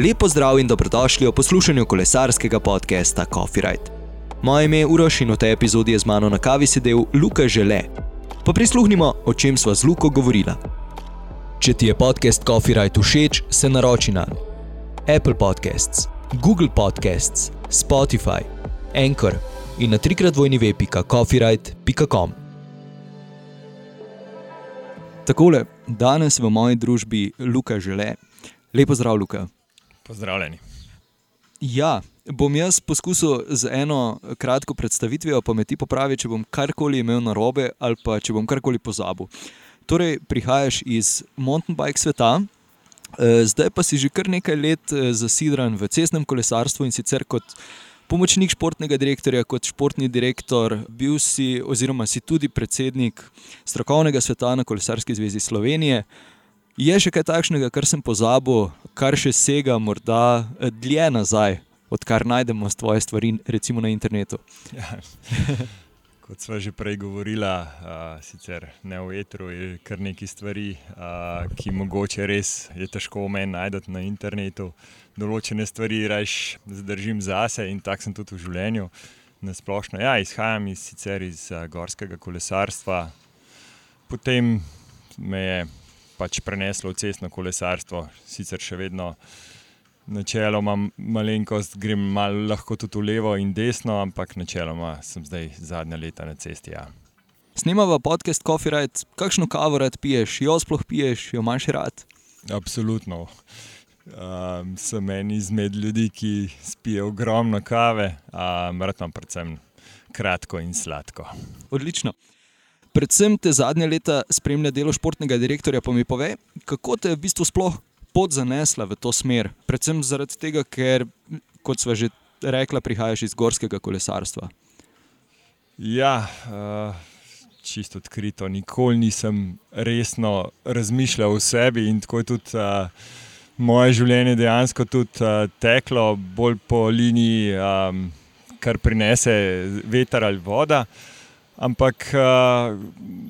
Lepo zdrav in dobrodošli v poslušanju kolesarskega podcasta Coffee Ride. Moje ime je Uroš in v tej epizodi je z mano na kavi sedel Luka Žele. Pa prisluhnimo, o čem sva z Luko govorila. Če ti je podcast Coffee Ride všeč, se naroči na Apple Podcasts, Google Podcasts, Spotify, Anchor in na trikrat vojni web.coffeeride.com. Takole, danes v moji družbi Luka Žele. Lepo zdrav, Luka. Pozdravljeni. Ja, bom jaz poskusil z eno kratko predstavitvijo, pa me ti popravi, če bom karkoli imel na robe ali pa če bom karkoli pozabil. Torej, prihajaš iz mountain bike sveta, eh, zdaj pa si že kar nekaj let eh, zasidran v cestnem kolesarstvu in sicer kot pomočnik športnega direktorja, kot športni direktor, bil si, oziroma si tudi predsednik strokovnega sveta na Kolesarski zvezi Slovenije. Je še kaj takšnega, kar sem pozabil, kar še sega morda eh, dlje nazaj, odkar najdemo svoje stvari, recimo na internetu? Ja. Kot smo že prej govorili, uh, sicer ne v etru, je kar nekaj stvari, uh, ki mogoče res je težko meni najti na internetu. Določene stvari raje zadržim zase in tako sem tudi v življenju. Na splošno, ja, izhajam iz, iz uh, gorskega kolesarstva, potem me je pač preneslo v cestno kolesarstvo, sicer še vedno načeloma malenkost grem malo lahko tudi v levo in desno, ampak načeloma sem zdaj zadnja leta na cesti. Ja. Snemava podcast Coffee Ride, kakšno kavo rad piješ, jo sploh piješ, jo imaš rad? Absolutno. Um, sem en izmed ljudi, ki spijo ogromno kave, um, rad imam predvsem kratko in sladko. Odlično. Predvsem te zadnje leta spremlja delo športnega direktorja, pa mi pove, kako te v bistvu sploh pot zanesla v to smer. Predvsem zaradi tega, ker, kot smo že rekli, prihajaš iz gorskega kolesarstva. Ja, uh, čisto odkrito, nikoli nisem resno razmišljal o sebi in tako je tudi uh, moje življenje dejansko tudi, uh, teklo bolj po liniji, um, kar prinese veter ali voda. Ampak uh,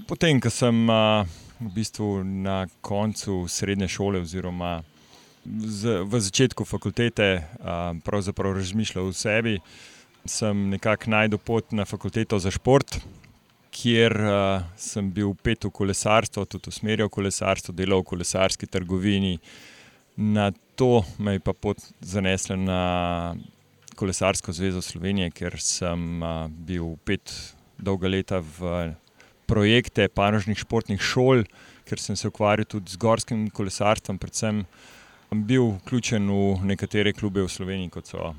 potem, ko sem. Uh, v bistvu na koncu srednje šole, oziroma z, v začetku fakultete, pravzaprav razmišljal o sebi. Sem nekako najdel pot na fakulteto za šport, kjer uh, sem bil pet v kolesarstvo, tudi usmerjal kolesarstvo, delal v kolesarski trgovini. Na to me je pa pot zanesla na Kolesarsko zvezo Slovenije, ker sem uh, bil pet dolga leta v projekte panožnih športnih šol, ker sem se ukvarjal tudi z gorskim kolesarstvom. Predvsem sem bil vključen v nekatere klube v Sloveniji, kot so uh,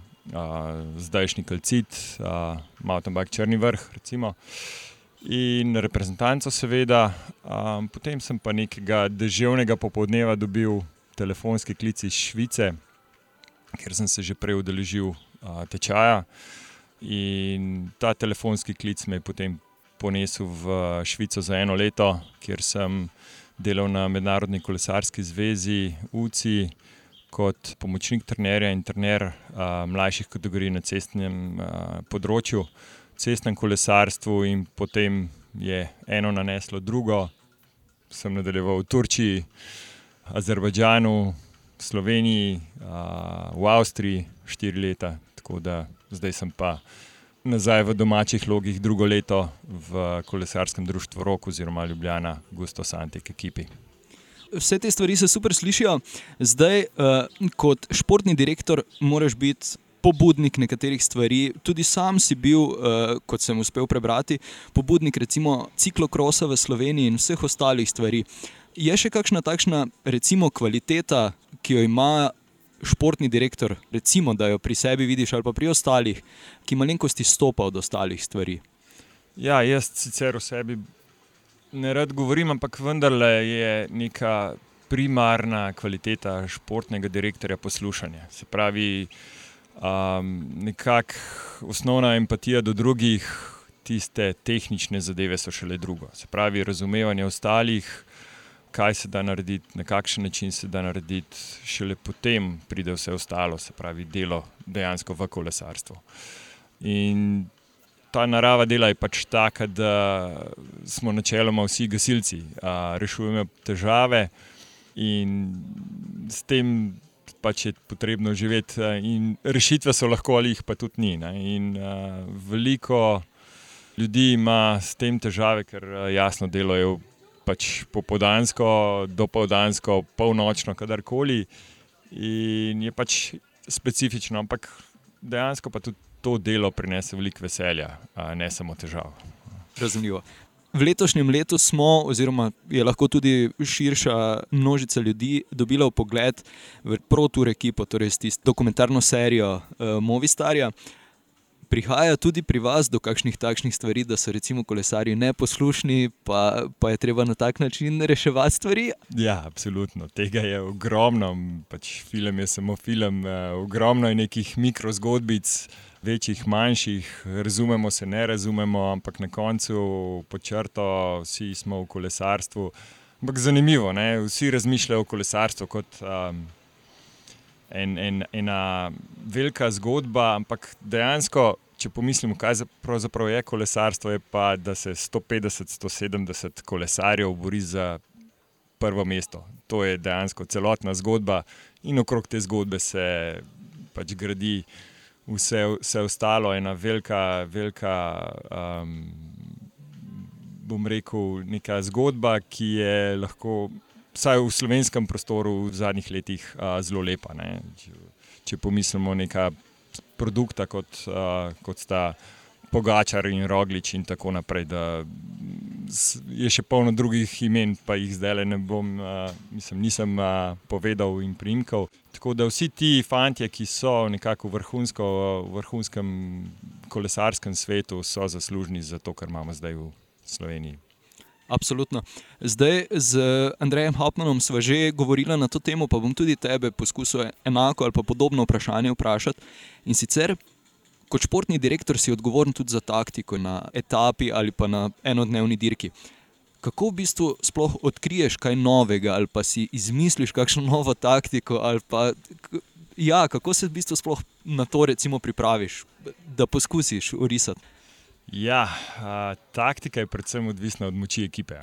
zdajšnji Kalcit, uh, Mountain Bike Črni vrh. Recimo. In reprezentanco, seveda. Um, potem sem pa nekega deževnega popoldneva dobil telefonski klic iz Švice, ker sem se že prej udeležil uh, tečaja. In ta telefonski klic me je potem ponesel v Švico za eno leto, kjer sem delal na Mednarodni kolesarski zvezi UCI kot pomočnik trenerja in trener a, mlajših kategorij na cestnem a, področju, cestnem kolesarstvu, in potem je eno naneslo drugo. Sem nadaljeval v Turčiji, Azerbajdžanu, Sloveniji, a, v Avstriji štiri leta, tako da zdaj sem pa nazaj v domačih logih drugo leto v kolesarskem društvu Rok oziroma Ljubljana, Gusto Santik ekipi. Vse te stvari se super slišijo. Zdaj, uh, kot športni direktor, moraš biti pobudnik nekaterih stvari. Tudi sam si bil, uh, kot sem uspel prebrati, pobudnik recimo ciklokrosa v Sloveniji in vseh ostalih stvari. Je še kakšna takšna, recimo, kvaliteta, ki jo ima športni direktor, recimo, da jo pri sebi vidiš, ali pa pri ostalih, ki malenkosti stopa od ostalih stvari? Ja, jaz sicer o sebi ne rad govorim, ampak vendarle je neka primarna kvaliteta športnega direktorja poslušanje. Se pravi, um, nekakšna osnovna empatija do drugih, tiste tehnične zadeve so šele drugo. Se pravi, razumevanje ostalih kaj se da narediti, na kakšen način se da narediti, šele potem pride vse ostalo, se pravi delo dejansko v kolesarstvu. In ta narava dela je pač taka, da smo načeloma vsi gasilci, rešujemo težave in s tem pač je potrebno živeti. In rešitve so lahko, ali jih pa tudi ni. Ne? In uh, veliko ljudi ima s tem težave, ker jasno delajo pač popoldansko, dopoldansko, polnočno, kadarkoli. In je pač specifično, ampak dejansko pa tudi to delo prinese veliko veselja, ne samo težav. Razumljivo. V letošnjem letu smo, oziroma je lahko tudi širša množica ljudi, dobila pogled v Protur ekipo, torej tisto dokumentarno serijo uh, Movistarja. Uh, prihaja tudi pri vas do kakšnih takšnih stvari, da so recimo kolesari neposlušni, pa, pa je treba na tak način reševati stvari? Ja, absolutno. Tega je ogromno. Pač film je samo film. Uh, ogromno je nekih mikrozgodbic, večjih, manjših, razumemo se, ne razumemo, ampak na koncu počrto, vsi smo v kolesarstvu. Ampak zanimivo, ne? vsi razmišljajo o kolesarstvu kot. Um, en, en, ena velika zgodba, ampak dejansko, če pomislimo, kaj je kolesarstvo, je pa, da se 150-170 kolesarjev bori za prvo mesto. To je dejansko celotna zgodba, in okrog te zgodbe se pač gradi vse, vse ostalo, ena velika, velika um, bom rekel, neka zgodba, ki je lahko vsaj v slovenskem prostoru v zadnjih letih uh, zelo lepa. Če, če pomislimo neka produkta, kot, uh, kot sta Pogačar in Roglič in tako naprej. Je še polno drugih imen, pa jih zdaj ne bom, uh, mislim, nisem uh, povedal in primkal. Tako da vsi ti fanti, ki so nekako v vrhunskem kolesarskem svetu, so zaslužni za to, kar imamo zdaj v Sloveniji. Absolutno. Zdaj z Andrejem Hopmanom smo že govorili na to temo, pa bom tudi tebe poskusil enako ali pa podobno vprašanje vprašati. In sicer, kot športni direktor, si odgovoren tudi za taktiko na etapi ali pa na enodnevni dirki. Kako v bistvu sploh odkriješ kaj novega, ali pa si izmisliš kakšno novo taktiko, ali pa ja, kako se v bistvu sploh na to pripraviš, da poskusiš urisati. Ja, a, taktika je predvsem odvisna od moči ekipe.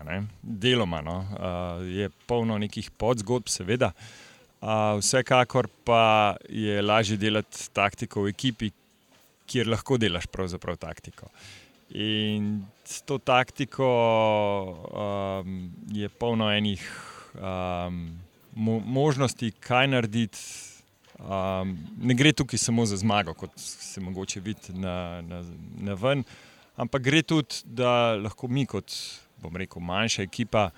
Deloma no, a, je polno nekih podzgodb, seveda. A, vsekakor pa je lažje delati taktiko v ekipi, kjer lahko delaš pravzaprav taktiko. In s to taktiko um, je polno enih um, mo možnosti, kaj narediti. Um, ne gre tukaj samo za zmago, kot se mogoče vidi na, na, na ven, ampak gre tudi, da lahko mi, kot bom rekel, manjša ekipa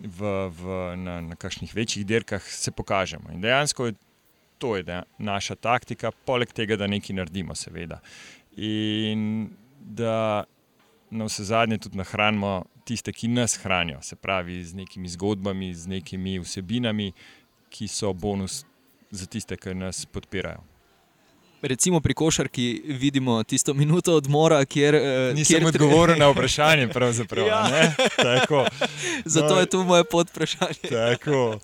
v, v, na, na kakšnih večjih dirkah, se pokažemo. In dejansko je to je naša taktika, poleg tega, da nekaj naredimo, seveda. In da na vse zadnje tudi nahranimo tiste, ki nas hranijo, se pravi z nekimi zgodbami, z nekimi vsebinami, ki so bonus za tiste, ki nas podpirajo recimo pri košarki vidimo tisto minuto odmora, kjer. Uh, Nisem odgovoril na vprašanje, pravzaprav. ja. Zato no, je to moje podvprašanje. tako.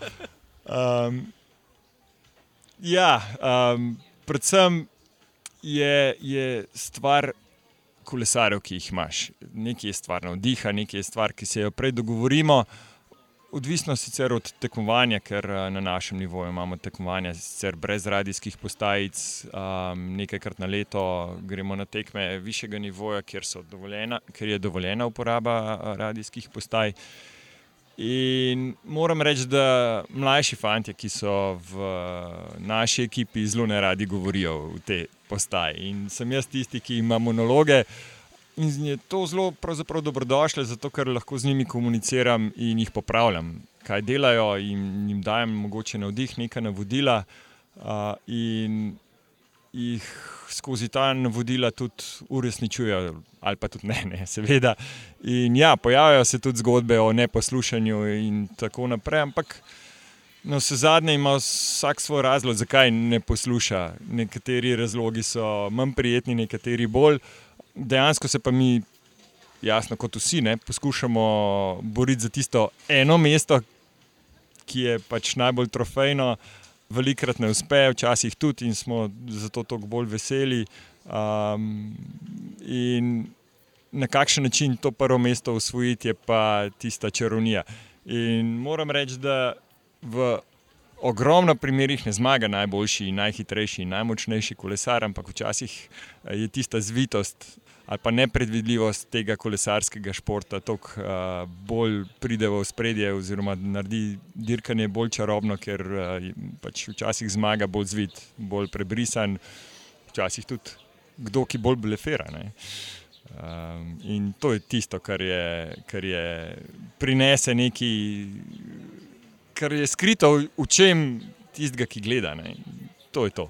Um, ja, um, predvsem je, je stvar kolesarjev, ki jih imaš. Nekaj je stvar navdiha, nekaj je stvar, ki se jo prej dogovorimo. Odvisno sicer od tekmovanja, ker eh, na našem nivoju imamo tekmovanja brez radijskih postajic, um, nekajkrat na leto gremo na tekme višjega nivoja, kjer, kjer je dovoljena uporaba eh, radijskih postaj. In moram reči, da mlajši fanti, ki so v eh, naši ekipi, zelo ne radi govorijo v te postaje. In sem jaz tisti, ki ima monologe. In je to zelo dobrodošlo, zato ker lahko z njimi komuniciram in jih popravljam, kaj delajo, in jim dajem mogoče navdih, nekaj navodila. Uh, in jih skozi ta navodila tudi uresničujejo, ali pa tudi ne, ne, seveda. In ja, pojavljajo se tudi zgodbe o neposlušanju in tako naprej, ampak na vse zadnje ima vsak svoj razlog, zakaj ne posluša. Nekateri razlogi so manj prijetni, nekateri bolj dejansko se pa mi, jasno, kot vsi, ne, poskušamo boriti za tisto eno mesto, ki je pač najbolj trofejno. Velikrat ne uspe, včasih tudi in smo zato toliko bolj veseli. Um, in na kakšen način to prvo mesto usvojiti, je pa tista čarovnija. In moram reči, da v ogromno primerih ne zmaga najboljši, najhitrejši in najmočnejši kolesar, ampak včasih eh, je tista zvitost ali pa nepredvidljivost tega kolesarskega športa toliko uh, bolj pride v spredje, oziroma naredi dirkanje bolj čarobno, ker uh, pač včasih zmaga bolj zvit, bolj prebrisan, včasih tudi kdo, ki bolj blefera. Um, in to je tisto, kar je, kar je prinese neki kar je skrito v čem tistega, ki gleda. Ne? To je to.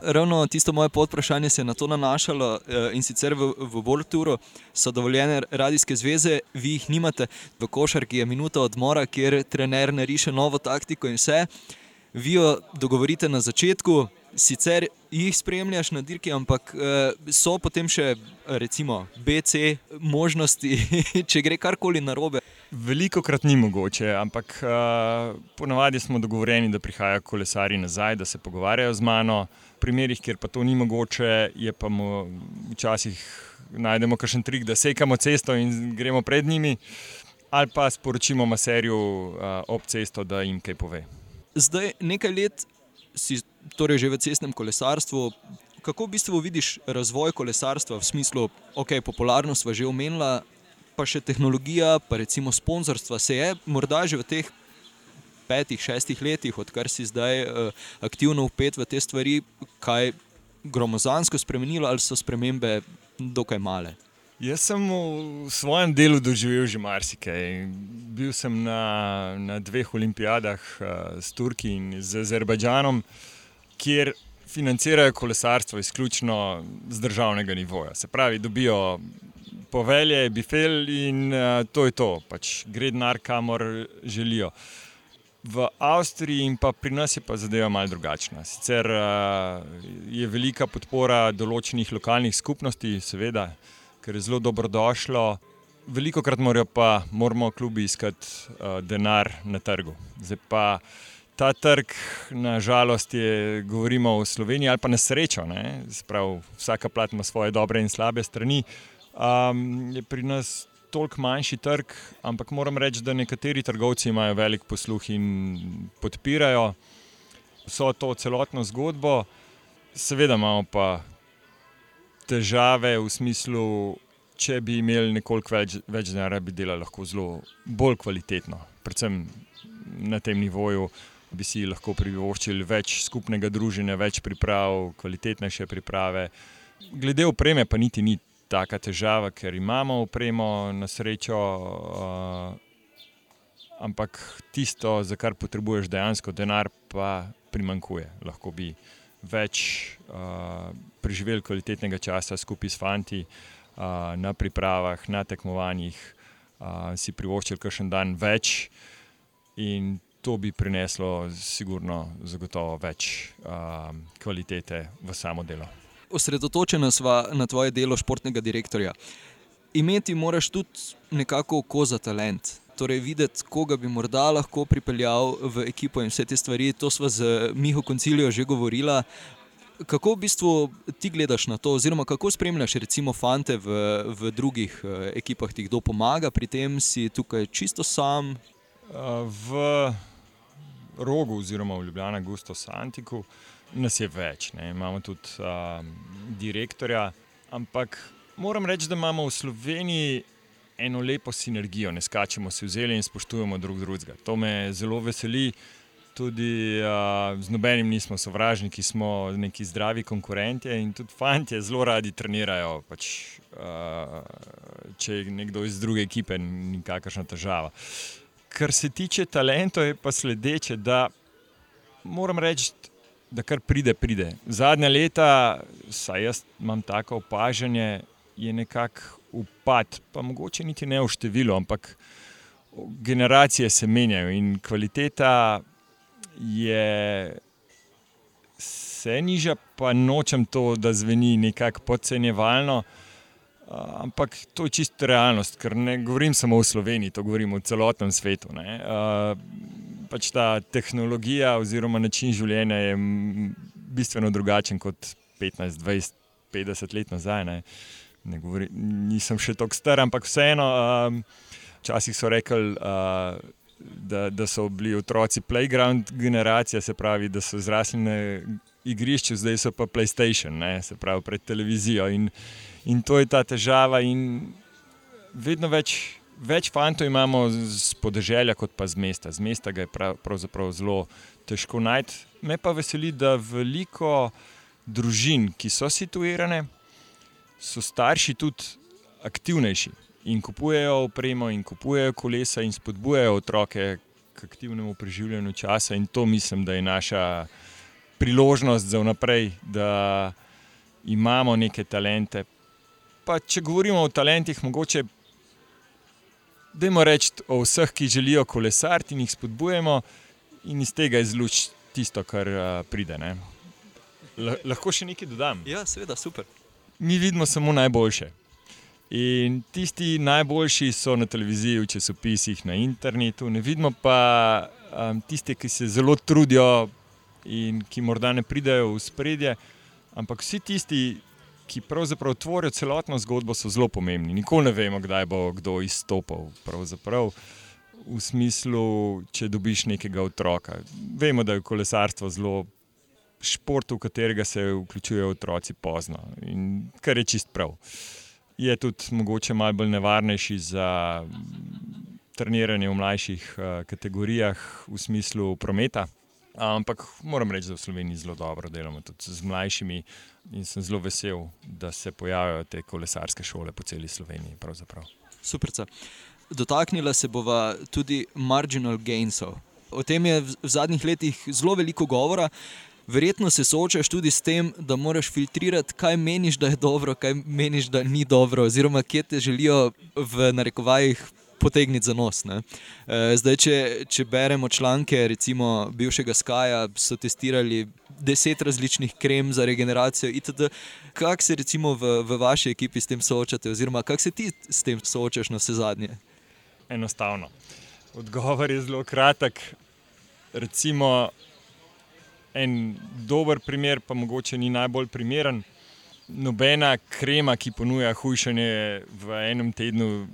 Ravno tisto moje podprašanje se je na to nanašalo eh, in sicer v, v Borturu so dovoljene radijske zveze, vi jih nimate, v košarki je minuta odmora, kjer trener nariše novo taktiko in vse. Vi jo dogovorite na začetku, sicer jih spremljaš na dirki, ampak uh, so potem še, recimo, BC možnosti, če gre karkoli narobe. Veliko krat ni mogoče, ampak uh, ponavadi smo dogovorjeni, da prihajajo kolesari nazaj, da se pogovarjajo z mano. V primerih, kjer pa to ni mogoče, je pa mu včasih najdemo kakšen trik, da sekamo cesto in gremo pred njimi, ali pa sporočimo maserju uh, ob cesto, da jim kaj pove. Zdaj nekaj let si torej že v cestnem kolesarstvu. Kako v bistvu vidiš razvoj kolesarstva v smislu, da okay, je popularnost že omenila, pa še tehnologija, pa recimo sponzorstva se je morda že v teh petih, šestih letih, odkar si zdaj uh, aktivno upet v te stvari, kaj gromozansko spremenilo ali so spremembe dokaj male? Jaz sem v svojem delu doživel že marsikaj. Bil sem na, na dveh olimpijadah uh, s Turki in z Azerbajdžanom. Kjer financirajo kolesarstvo izključno z državnega nivoja. Se pravi, dobijo povelje, bifel in uh, to je to, pač gre denar, kamor želijo. V Avstriji in pa pri nas je pa zadeva malce drugačna. Sicer uh, je velika podpora določenih lokalnih skupnosti, seveda, ker je zelo dobrodošlo. Veliko krat morajo pa moramo klubi iskati uh, denar na trgu. Zdaj pa uh, ta trg, nažalost, je, govorimo o Sloveniji ali pa na srečo, Sprav, vsaka plat ima svoje dobre in slabe strani. Um, je pri nas toliko manjši trg, ampak moram reči, da nekateri trgovci imajo velik posluh in podpirajo vso to celotno zgodbo. Seveda imamo pa težave v smislu, če bi imeli nekoliko več, več denarja, bi delali lahko zelo bolj kvalitetno, predvsem na tem nivoju bi si lahko privoščili več skupnega druženja, več priprav, kvalitetnejše priprave. Glede opreme, pa niti ni taka težava, ker imamo opremo na srečo. Uh, ampak tisto, za kar potrebuješ dejansko denar, pa primankuje. Lahko bi več uh, preživeli kvalitetnega časa skupaj s fanti uh, na pripravah, na tekmovanjih, uh, si privoščili kakšen dan več. In to bi prineslo, sigurno, zagotovo več uh, kvalitete v samo delo. Osredotočena smo na tvoje delo športnega direktorja. Imeti moraš tudi nekako oko za talent. Torej, videti, koga bi morda lahko pripeljal v ekipo in vse te stvari. To smo z Miho Koncilijo že govorili. Kako v bistvu ti gledaš na to, oziroma kako spremljaš, recimo, fante v, v drugih uh, ekipah, ti kdo pomaga pri tem, si tukaj čisto sam? Uh, v rogu, oziroma v Ljubljana, Gusto Santiku, nas je več. Ne? Imamo tudi uh, direktorja, ampak moram reči, da imamo v Sloveniji eno lepo sinergijo, ne skačemo se vzeli in spoštujemo drug drugega. To me zelo veseli. Tudi uh, z nobenim nismo sovražniki, smo neki zdravi konkurenti in tudi fanti zelo radi trenirajo. Pač, uh, če je nekdo iz druge ekipe, ni kakršna težava. Kar se tiče talentov, je pa sledeče, da moram reči, da kar pride, pride. Zadnja leta, saj jaz imam tako opažanje, je nekako upad, pa mogoče niti ne v številu, ampak generacije se menjajo in kvaliteta je. Se niža, pa nočem to, da zveni nekako podcenjevalno. Uh, ampak to je čisto realnost, ker ne govorim samo o Sloveniji, to govorim o celotnem svetu. Uh, pač ta tehnologija oziroma način življenja je bistveno drugačen kot 15, 20, 50 let nazaj. Ne? Ne govorim, nisem še tako star, ampak vseeno. Uh, včasih so rekli, uh, da, da so bili otroci playground generacija, se pravi, da so zrasli na igrišču, zdaj so pa PlayStation, ne, se pravi pred televizijo. In, in to je ta težava. In vedno več, več fantov imamo z podeželja, kot pa z mesta. Z mesta ga je prav, pravzaprav zelo težko najti. Me pa veseli, da veliko družin, ki so situirane, so starši tudi aktivnejši in kupujejo opremo, in kupujejo kolesa, in spodbujajo otroke k aktivnemu preživljanju časa. In to mislim, da je naša priložnost za vnaprej, da imamo neke talente. Pa če govorimo o talentih, mogoče. Dajmo reči o vseh, ki želijo kolesariti in jih spodbujamo, in iz tega izlučiti tisto, kar uh, pride. Ne? Lahko še nekaj dodam. Ja, seveda, super. Mi vidimo samo najboljše. In tisti najboljši so na televiziji, v časopisih, na internetu, ne vidimo pa um, tiste, ki se zelo trudijo in ki morda ne pridejo v spredje. Ampak vsi tisti, ki pravzaprav tvorijo celotno zgodbo, so zelo pomembni. Nikoli ne vemo, kdaj bo kdo izstopil. Pravzaprav. V smislu, če dobiš nekega otroka. Vemo, da je kolesarstvo zelo šport, v katerega se vključujejo otroci pozno in kar je čist prav. Je tudi mogoče malo bolj nevarnejši za treniranje v mlajših uh, kategorijah v smislu prometa. Ampak moram reči, da v Sloveniji zelo dobro delamo tudi z mlajšimi in sem zelo vesel, da se pojavljajo te kolesarske šole po celi Sloveniji. Super. Dotaknila se bova tudi marginal gainsov. O tem je v zadnjih letih zelo veliko govora. Verjetno se soočaš tudi s tem, da moraš filtrirati, kaj meniš, da je dobro, kaj meniš, da ni dobro, oziroma kje te želijo v narekovajih potegniti za nos. Ne? Eh, zdaj, če, če beremo članke, recimo bivšega Skaja, so testirali deset različnih krem za regeneracijo. Itd. Kako se recimo v, v vaši ekipi s tem soočate, oziroma kako se ti s tem soočaš na vse zadnje? Enostavno. Odgovor je zelo kratek. Recimo, en dober primer, pa mogoče ni najbolj primeren. Nobena krema, ki ponuja hujšanje v enem tednu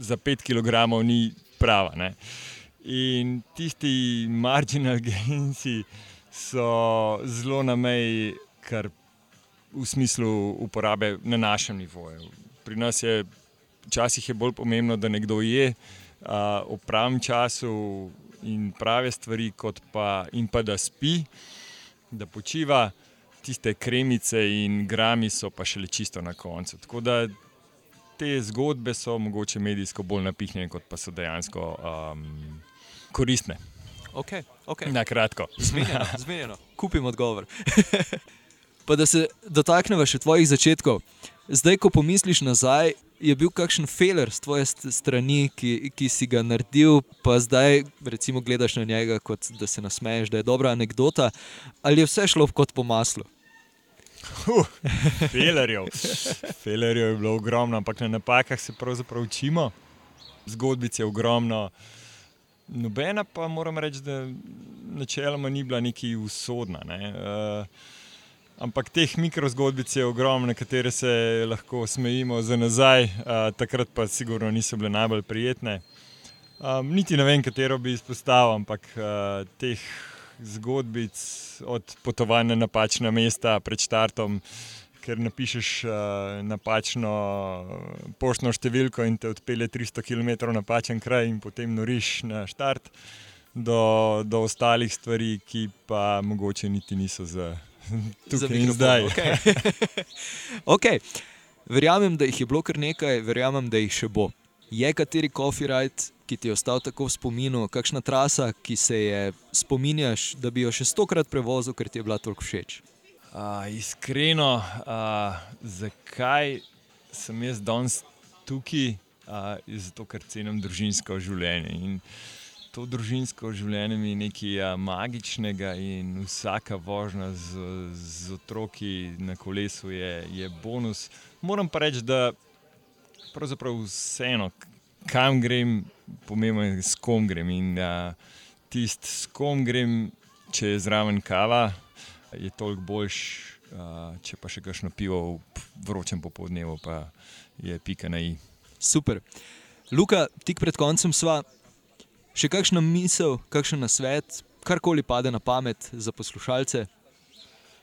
za 5 kg, ni prava. Ne? In tisti marginal gainsi so zelo na meji, kar v smislu uporabe na našem nivoju. Pri nas je včasih je bolj pomembno, da nekdo je uh, v pravem času, in prave stvari, kot pa, pa da spi, da počiva, tiste kremice in grami so pa še le čisto na koncu. Tako da te zgodbe so mogoče medijsko bolj napihnjene, kot pa so dejansko um, koristne. Okay, okay. Na kratko. Zmenjeno, zmenjeno. kupim odgovor. pa da se dotaknemo še tvojih začetkov. Zdaj, ko pomisliš nazaj, je bil kakšen feler z tvoje strani, ki, ki si ga naredil, pa zdaj recimo gledaš na njega, kot da se nasmeješ, da je dobra anekdota, ali je vse šlo kot po maslu? Uh, felerjev. felerjev je bilo ogromno, ampak na napakah se pravzaprav učimo. Zgodbic je ogromno. Nobena pa moram reči, da načeloma ni bila neki usodna. Ne. Uh, Ampak teh mikrozgodbic je ogromno, na katere se lahko smejimo za nazaj, uh, takrat pa sigurno niso bile najbolj prijetne. Um, niti ne vem, katero bi izpostavil, ampak uh, teh zgodbic od potovanja na napačna mesta pred štartom, ker napišeš uh, napačno poštno številko in te odpelje 300 km na napačen kraj in potem noriš na štart, do, do ostalih stvari, ki pa mogoče niti niso za tukaj in zdaj. Okay. okay. Verjamem, da jih je bilo kar nekaj, verjamem, da jih še bo. Je kateri coffee ride, ki ti je ostal tako v spominu, kakšna trasa, ki se je spominjaš, da bi jo še stokrat prevozil, ker ti je bila toliko všeč? Uh, iskreno, uh, zakaj sem jaz danes tukaj? Uh, zato, ker cenim družinsko življenje. In, uh, to družinsko življenje je nekaj ja, magičnega in vsaka vožnja z, z otroki na kolesu je, je bonus. Moram pa reči, da pravzaprav vseeno, kam grem, pomembno je, s kom grem. In ja, tisti, s kom grem, če je zraven kava, je toliko boljš. Uh, če pa še kakšno pivo v vročem popoldnevu, pa je pika na i. Super. Luka, tik pred koncem sva Še kakšna misel, kakšen nasvet, karkoli pade na pamet za poslušalce?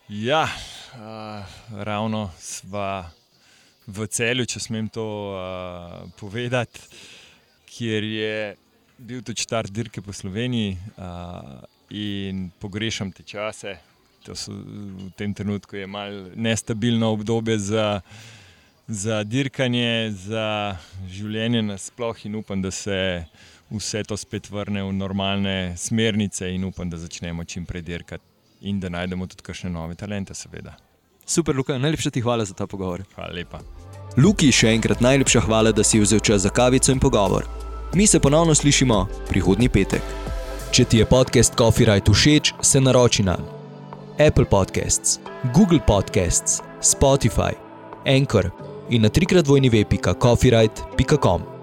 Ja, uh, ravno sva v celju, če smem to uh, povedati, kjer je bil tudi štart dirke po Sloveniji uh, in pogrešam te čase. So, v tem trenutku je malo nestabilno obdobje za, za dirkanje, za življenje nasplošno, in upam, da se vse to spet vrne v normalne smernice, in upam, da začnemo čim prej dirkati in da najdemo tudi kakšne nove talente, seveda. Super, Luka, najlepša ti hvala za ta pogovor. Hvala lepa. Luki, še enkrat najlepša hvala, da si vzel čas za kavico in pogovor. Mi se ponovno slišimo prihodnji petek. Če ti je podcast Coffee Right všeč, se naroči na Apple Podcasts, Google Podcasts, Spotify, Anchor in na trikrat vojni web.coffeeright.com.